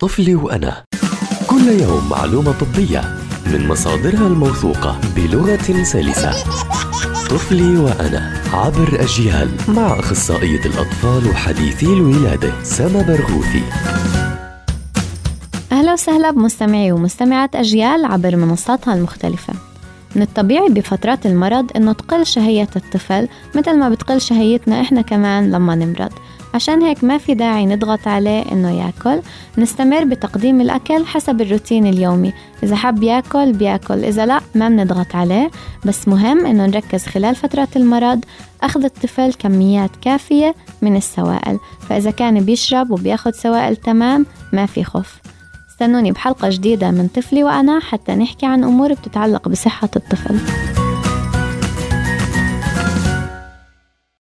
طفلي وأنا. كل يوم معلومة طبية من مصادرها الموثوقة بلغة سلسة. طفلي وأنا عبر أجيال مع أخصائية الأطفال وحديثي الولادة سما برغوثي. أهلا وسهلا بمستمعي ومستمعات أجيال عبر منصاتها المختلفة. من الطبيعي بفترات المرض إنه تقل شهية الطفل مثل ما بتقل شهيتنا إحنا كمان لما نمرض. عشان هيك ما في داعي نضغط عليه إنه يأكل. نستمر بتقديم الأكل حسب الروتين اليومي. إذا حب يأكل بيأكل. إذا لا ما بنضغط عليه. بس مهم إنه نركز خلال فترة المرض. أخذ الطفل كميات كافية من السوائل. فإذا كان بيشرب وبياخد سوائل تمام ما في خوف. استنوني بحلقة جديدة من طفلي وأنا حتى نحكي عن أمور بتتعلق بصحة الطفل.